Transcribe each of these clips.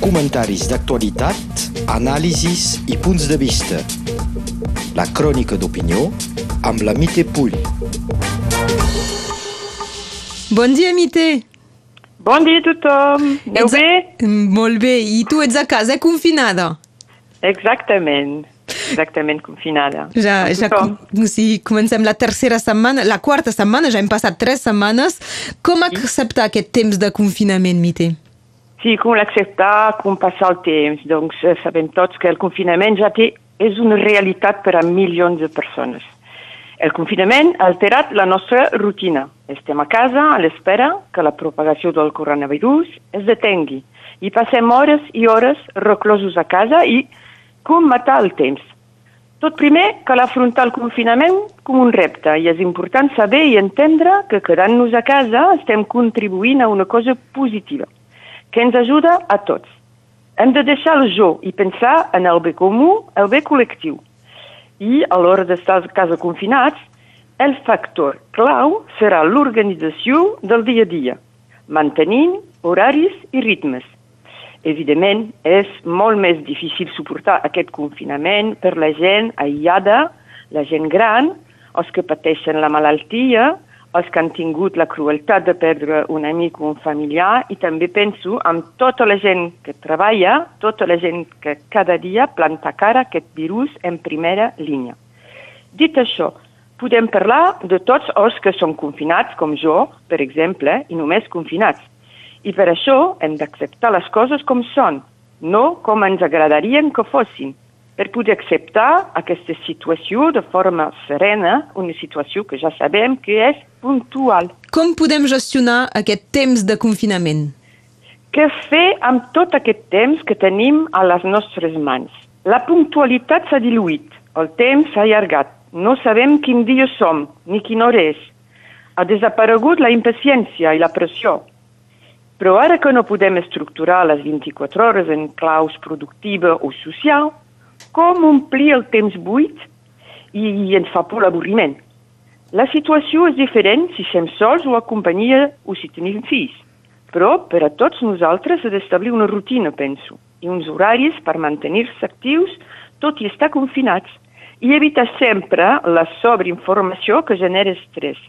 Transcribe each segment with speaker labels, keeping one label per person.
Speaker 1: Comentaris d'actualitat, anàlisis i punts de vista. La crònica d'opinió amb la Mite Pull.
Speaker 2: Bon dia, Mite.
Speaker 3: Bon dia a tothom. Aneu
Speaker 2: Ets
Speaker 3: bé?
Speaker 2: Molt bé. I tu ets a casa, confinada?
Speaker 3: Exactament. Exactament confinada.
Speaker 2: Ja, ja com, si comencem la tercera setmana, la quarta setmana, ja hem passat tres setmanes. Com acceptar aquest temps de confinament, Mite?
Speaker 3: Sí, com l'acceptar, com passar el temps. Doncs eh, sabem tots que el confinament ja té, és una realitat per a milions de persones. El confinament ha alterat la nostra rutina. Estem a casa a l'espera que la propagació del coronavirus es detengui i passem hores i hores reclosos a casa i com matar el temps. Tot primer cal afrontar el confinament com un repte i és important saber i entendre que quedant-nos a casa estem contribuint a una cosa positiva que ens ajuda a tots. Hem de deixar el jo i pensar en el bé comú, el bé col·lectiu. I a l'hora d'estar a casa confinats, el factor clau serà l'organització del dia a dia, mantenint horaris i ritmes. Evidentment, és molt més difícil suportar aquest confinament per la gent aïllada, la gent gran, els que pateixen la malaltia, els que han tingut la crueltat de perdre un amic o un familiar i també penso en tota la gent que treballa, tota la gent que cada dia planta cara a aquest virus en primera línia. Dit això, podem parlar de tots els que són confinats, com jo, per exemple, i només confinats. I per això hem d'acceptar les coses com són, no com ens agradarien que fossin, per poder acceptar aquesta situació de forma serena, una situació que ja sabem que és puntual.
Speaker 2: Com podem gestionar aquest temps de confinament?
Speaker 3: Què fer amb tot aquest temps que tenim a les nostres mans? La puntualitat s'ha diluït, el temps s'ha allargat, no sabem quin dia som ni quina hora és. Ha desaparegut la impaciència i la pressió. Però ara que no podem estructurar les 24 hores en claus productiva o social, com omplir el temps buit i, i ens fa por l'avorriment. La situació és diferent si som sols o a companyia o si tenim fills. Però per a tots nosaltres s'ha d'establir una rutina, penso, i uns horaris per mantenir-se actius tot i estar confinats i evitar sempre la sobreinformació que genera estrès.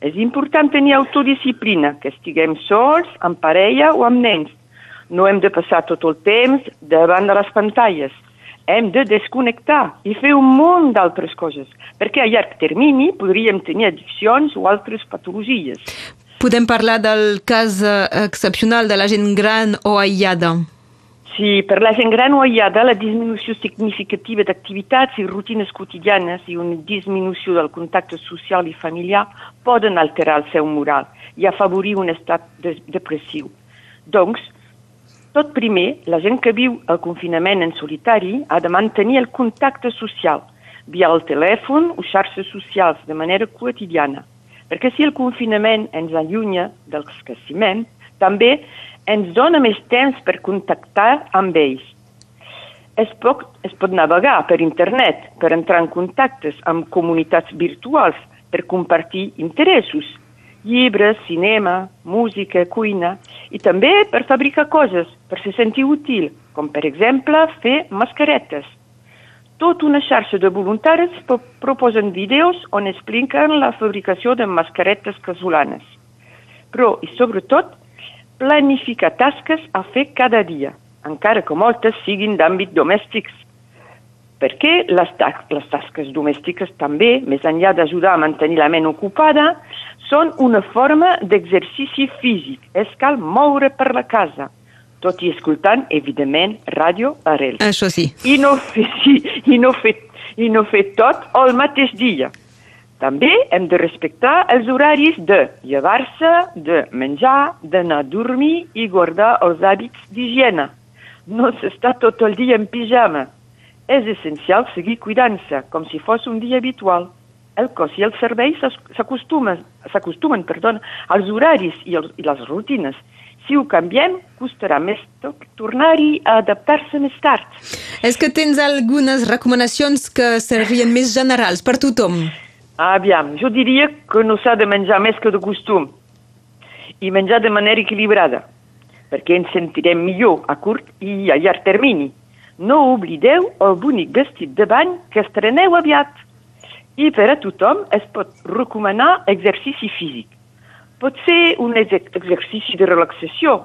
Speaker 3: És important tenir autodisciplina, que estiguem sols, en parella o amb nens. No hem de passar tot el temps davant de les pantalles. Hem de desconnectar i fer un munt d'altres coses, perquè a llarg termini podríem tenir addiccions o altres patologies.
Speaker 2: Podem parlar del cas eh, excepcional de la gent gran o aïllada.
Speaker 3: Sí, per la gent gran o aïllada, la disminució significativa d'activitats i rutines quotidianes i una disminució del contacte social i familiar poden alterar el seu moral i afavorir un estat de depressiu. Doncs, tot primer, la gent que viu el confinament en solitari ha de mantenir el contacte social via el telèfon o xarxes socials de manera quotidiana, perquè si el confinament ens allunya que estimem, també ens dona més temps per contactar amb ells. Es pot, es pot navegar per internet, per entrar en contactes amb comunitats virtuals, per compartir interessos, llibres, cinema, música, cuina, i també per fabricar coses, per se sentir útil, com per exemple fer mascaretes. Tot una xarxa de voluntaris pro- proposen vídeos on expliquen la fabricació de mascaretes casolanes. Però, i sobretot, planificar tasques a fer cada dia, encara que moltes siguin d'àmbit domèstics. Perquè les, ta les tasques domèstiques també, més enllà d'ajudar a mantenir la ment ocupada, són una forma d'exercici físic. Es cal moure per la casa, tot i escoltant, evidentment, ràdio arrel.
Speaker 2: Això sí.
Speaker 3: I no fer, sí, i no fer, i no fer tot el mateix dia. També hem de respectar els horaris de llevar-se, de menjar, d'anar a dormir i guardar els hàbits d'higiene. No s'està tot el dia en pijama. És essencial seguir cuidant-se, com si fos un dia habitual. El cos i el cervell s'as- s'acostumen als horaris i, els, i les rutines. Si ho canviem, costarà més to- tornar-hi a adaptar-se més tard.
Speaker 2: És que tens algunes recomanacions que serien més generals per tothom.
Speaker 3: Aviam, jo diria que no s'ha de menjar més que de costum i menjar de manera equilibrada. perquè ens sentirem millor a curt i a llarg termini. No oblideu el bonic vestit de bany que estreneu aviat. I per a tothom es pot recomanar exercici físic. Pot ser un exercici de relaxació,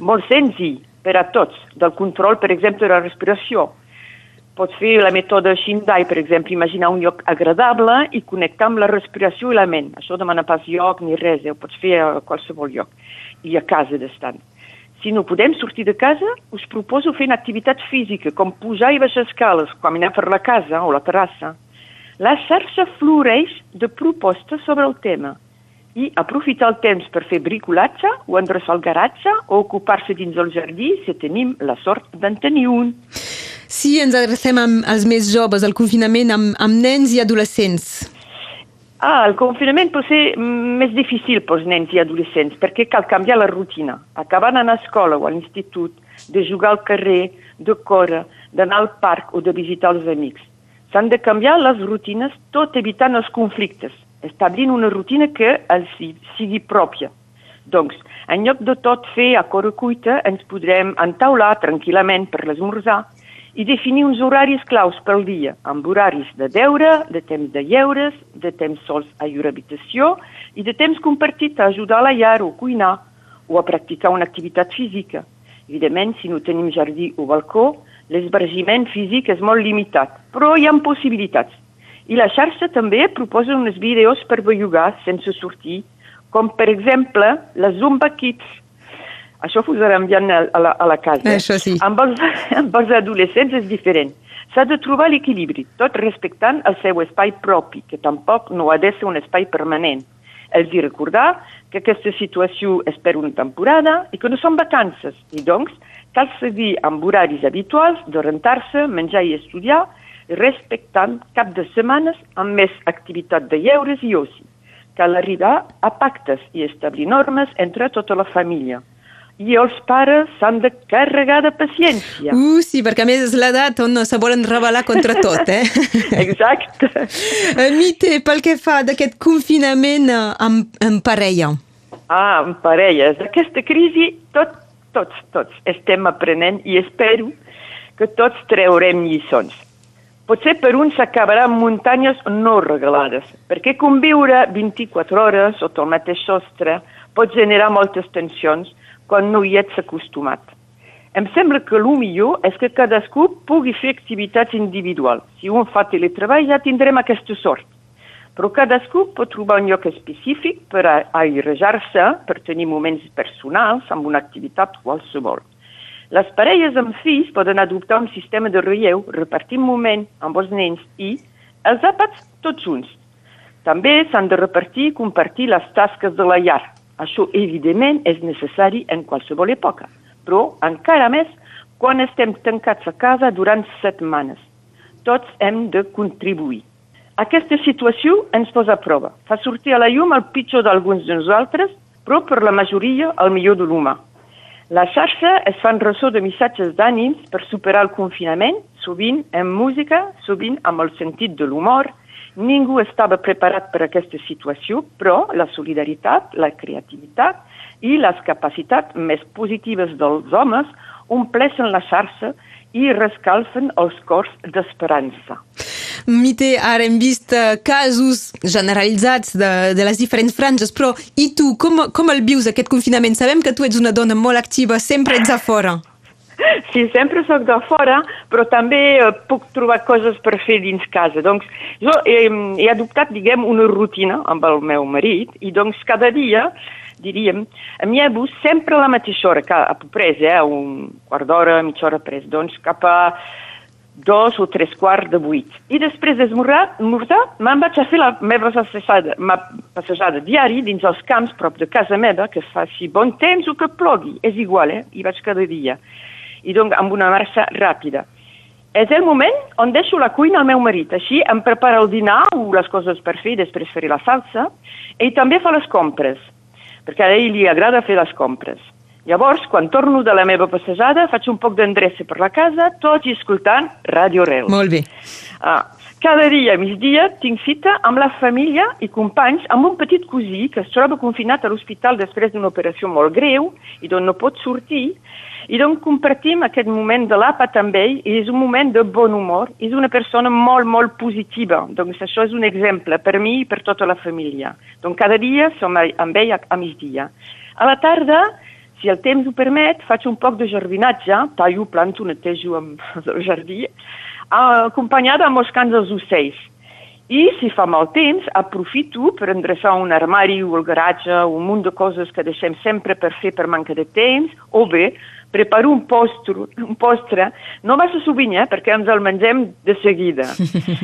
Speaker 3: molt senzill per a tots, del control, per exemple, de la respiració, Pots fer la mètode Shindai, per exemple, imaginar un lloc agradable i connectar amb la respiració i la ment. Això demana pas lloc ni res, eh? ho pots fer a qualsevol lloc i a casa d'estant. Si no podem sortir de casa, us proposo fer una activitat física, com pujar i baixar escales, caminar per la casa o la terrassa. La xarxa floreix de propostes sobre el tema i aprofitar el temps per fer bricolatge o endreçar el garatge o ocupar-se dins el jardí si tenim la sort d'en tenir un.
Speaker 2: Si ens adrecem als més joves, al confinament amb, amb nens i adolescents.
Speaker 3: Ah, el confinament pot ser més difícil pels nens i adolescents perquè cal canviar la rutina. Acabant a l'escola o a l'institut, de jugar al carrer, de córrer, d'anar al parc o de visitar els amics. S'han de canviar les rutines tot evitant els conflictes, establint una rutina que els sigui pròpia. Doncs, en lloc de tot fer a cor cuita, ens podrem entaular tranquil·lament per l'esmorzar i definir uns horaris claus pel dia, amb horaris de deure, de temps de lleures, de temps sols a llur habitació i de temps compartit a ajudar la llar o cuinar o a practicar una activitat física. Evidentment, si no tenim jardí o balcó, l'esbargiment físic és molt limitat, però hi ha possibilitats. I la xarxa també proposa uns vídeos per bellugar sense sortir, com per exemple la Zumba Kids, això ho enviant a, a, la, a la casa.
Speaker 2: Això sí.
Speaker 3: Amb els, amb els adolescents és diferent. S'ha de trobar l'equilibri, tot respectant el seu espai propi, que tampoc no ha de ser un espai permanent. Els hi recordar que aquesta situació és per una temporada i que no són vacances, i doncs cal seguir amb horaris habituals d'orientar-se, menjar i estudiar, respectant cap de setmanes amb més activitat de lleures i oci. Cal arribar a pactes i establir normes entre tota la família i els pares s'han de carregar de paciència.
Speaker 2: Uh, sí, perquè a més és l'edat on se volen rebel·lar contra tot, eh?
Speaker 3: Exacte.
Speaker 2: Eh, Mite, pel que fa d'aquest confinament eh, amb, amb parella.
Speaker 3: Ah, amb parelles. Aquesta crisi tot, tots, tots estem aprenent i espero que tots treurem lliçons. Potser per uns s'acabarà amb muntanyes no regalades, perquè conviure 24 hores sota el mateix sostre pot generar moltes tensions, quan no hi ets acostumat. Em sembla que el millor és que cadascú pugui fer activitats individuals. Si un fa teletreball ja tindrem aquesta sort. Però cadascú pot trobar un lloc específic per airejar-se, per tenir moments personals amb una activitat qualsevol. Les parelles amb fills poden adoptar un sistema de relleu, repartir moment amb els nens i els àpats tots junts. També s'han de repartir i compartir les tasques de la llar, això, evidentment, és necessari en qualsevol època, però encara més quan estem tancats a casa durant setmanes. Tots hem de contribuir. Aquesta situació ens posa a prova. Fa sortir a la llum el pitjor d'alguns de nosaltres, però per la majoria el millor de l'humà. La xarxa es fan ressò de missatges d'ànims per superar el confinament, sovint en música, sovint amb el sentit de l'humor, Ningú estava preparat per aquesta situació, però la solidaritat, la creativitat i les capacitats més positives dels homes ompleixen la xarxa i rescalfen els cors d'esperança.
Speaker 2: Mite, ara hem vist eh, casos generalitzats de, de les diferents franges, però i tu, com, com el vius aquest confinament? Sabem que tu ets una dona molt activa, sempre ets a fora.
Speaker 3: Sí, sempre sóc de fora, però també eh, puc trobar coses per fer dins casa. Doncs jo he, he adoptat, diguem, una rutina amb el meu marit i doncs cada dia, diríem, m'hi llevo sempre a la mateixa hora, que a pres, eh, un quart d'hora, mitja hora pres, doncs cap a dos o tres quarts de vuit. I després d'esmorzar, me'n vaig a fer la meva passejada, ma passejada diari dins els camps prop de casa meva, que faci bon temps o que plogui. És igual, eh? Hi vaig cada dia i doncs amb una marxa ràpida. És el moment on deixo la cuina al meu marit, així em prepara el dinar o les coses per fer, després faré la salsa, i també fa les compres, perquè a ell li agrada fer les compres. Llavors, quan torno de la meva passejada, faig un poc d'endreça per la casa, tot i escoltant Radio Rel.
Speaker 2: Molt bé.
Speaker 3: Ah, Cada dia a migdia tinc cita amb la família i companys amb un petit cosí que es troba confinat a l'hospital després d'una operació molt greu i d'on no pot sortir i doncs compartim aquest moment de l'àpat amb ell i és un moment de bon humor. És una persona molt, molt positiva. Doncs això és un exemple per mi i per tota la família. Doncs cada dia som amb ell a, a migdia. A la tarda, si el temps ho permet, faig un poc de jardinatge, tallo, planto, netejo amb el jardí, acompanyada amb els cants dels ocells. I si fa mal temps, aprofito per endreçar un armari o el garatge un munt de coses que deixem sempre per fer per manca de temps, o bé preparo un postre, un postre no massa sovint, eh, perquè ens el mengem de seguida.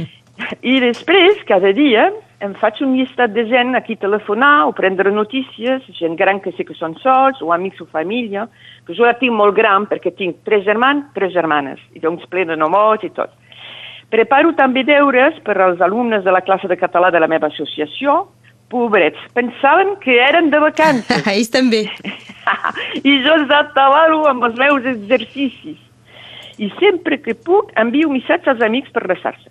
Speaker 3: I després, cada dia, em faig un llistat de gent a qui telefonar o prendre notícies, gent gran que sé que són sols, o amics o família, que jo la tinc molt gran perquè tinc tres germans, tres germanes, i doncs ple de nomots i tot. Preparo també deures per als alumnes de la classe de català de la meva associació. Pobrets, pensaven que eren de vacances.
Speaker 2: Ells també.
Speaker 3: I jo els atabalo amb els meus exercicis. I sempre que puc envio missatges als amics per xarxa.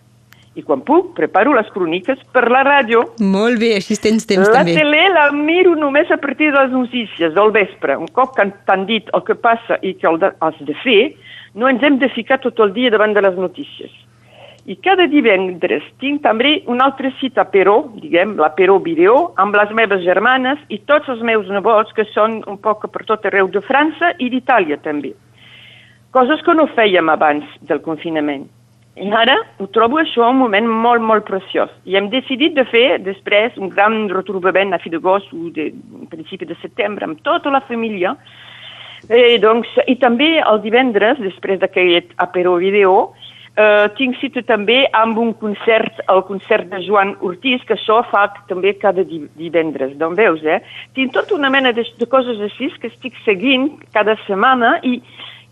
Speaker 3: I quan puc, preparo les cròniques per la ràdio.
Speaker 2: Molt bé, així tens temps
Speaker 3: la
Speaker 2: també.
Speaker 3: La tele la miro només a partir de les notícies del vespre. Un cop que t'han dit el que passa i que el de, has de fer, no ens hem de ficar tot el dia davant de les notícies. I cada divendres tinc també una altra cita Peró, diguem, la Peró Video, amb les meves germanes i tots els meus nebots, que són un poc per tot arreu de França i d'Itàlia també. Coses que no fèiem abans del confinament. I ara ho trobo això un moment molt, molt preciós. I hem decidit de fer després un gran retrobament a fi d'agost o de principi de setembre amb tota la família. Eh, doncs, I també el divendres, després d'aquest apero video, Uh, tinc cita també amb un concert, el concert de Joan Ortiz, que això fa també cada divendres, doncs veus, eh? Tinc tota una mena de, de coses així que estic seguint cada setmana i,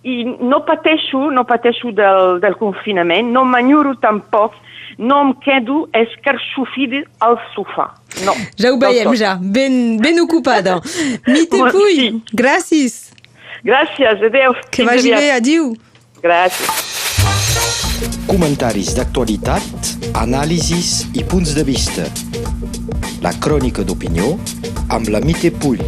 Speaker 3: i no pateixo, no pateixo del, del confinament, no m'enyuro tampoc, no em quedo escarxofida al sofà. No.
Speaker 2: Ja ho veiem, ja. Ben, ben ocupada. Mite Puy, gràcies.
Speaker 3: Gràcies, adeu.
Speaker 2: Que vagi bé, adiu.
Speaker 3: Gràcies.
Speaker 1: Comentaris d'actualitat, anàlisis i punts de vista. La crònica d'opinió amb la Mite Pull.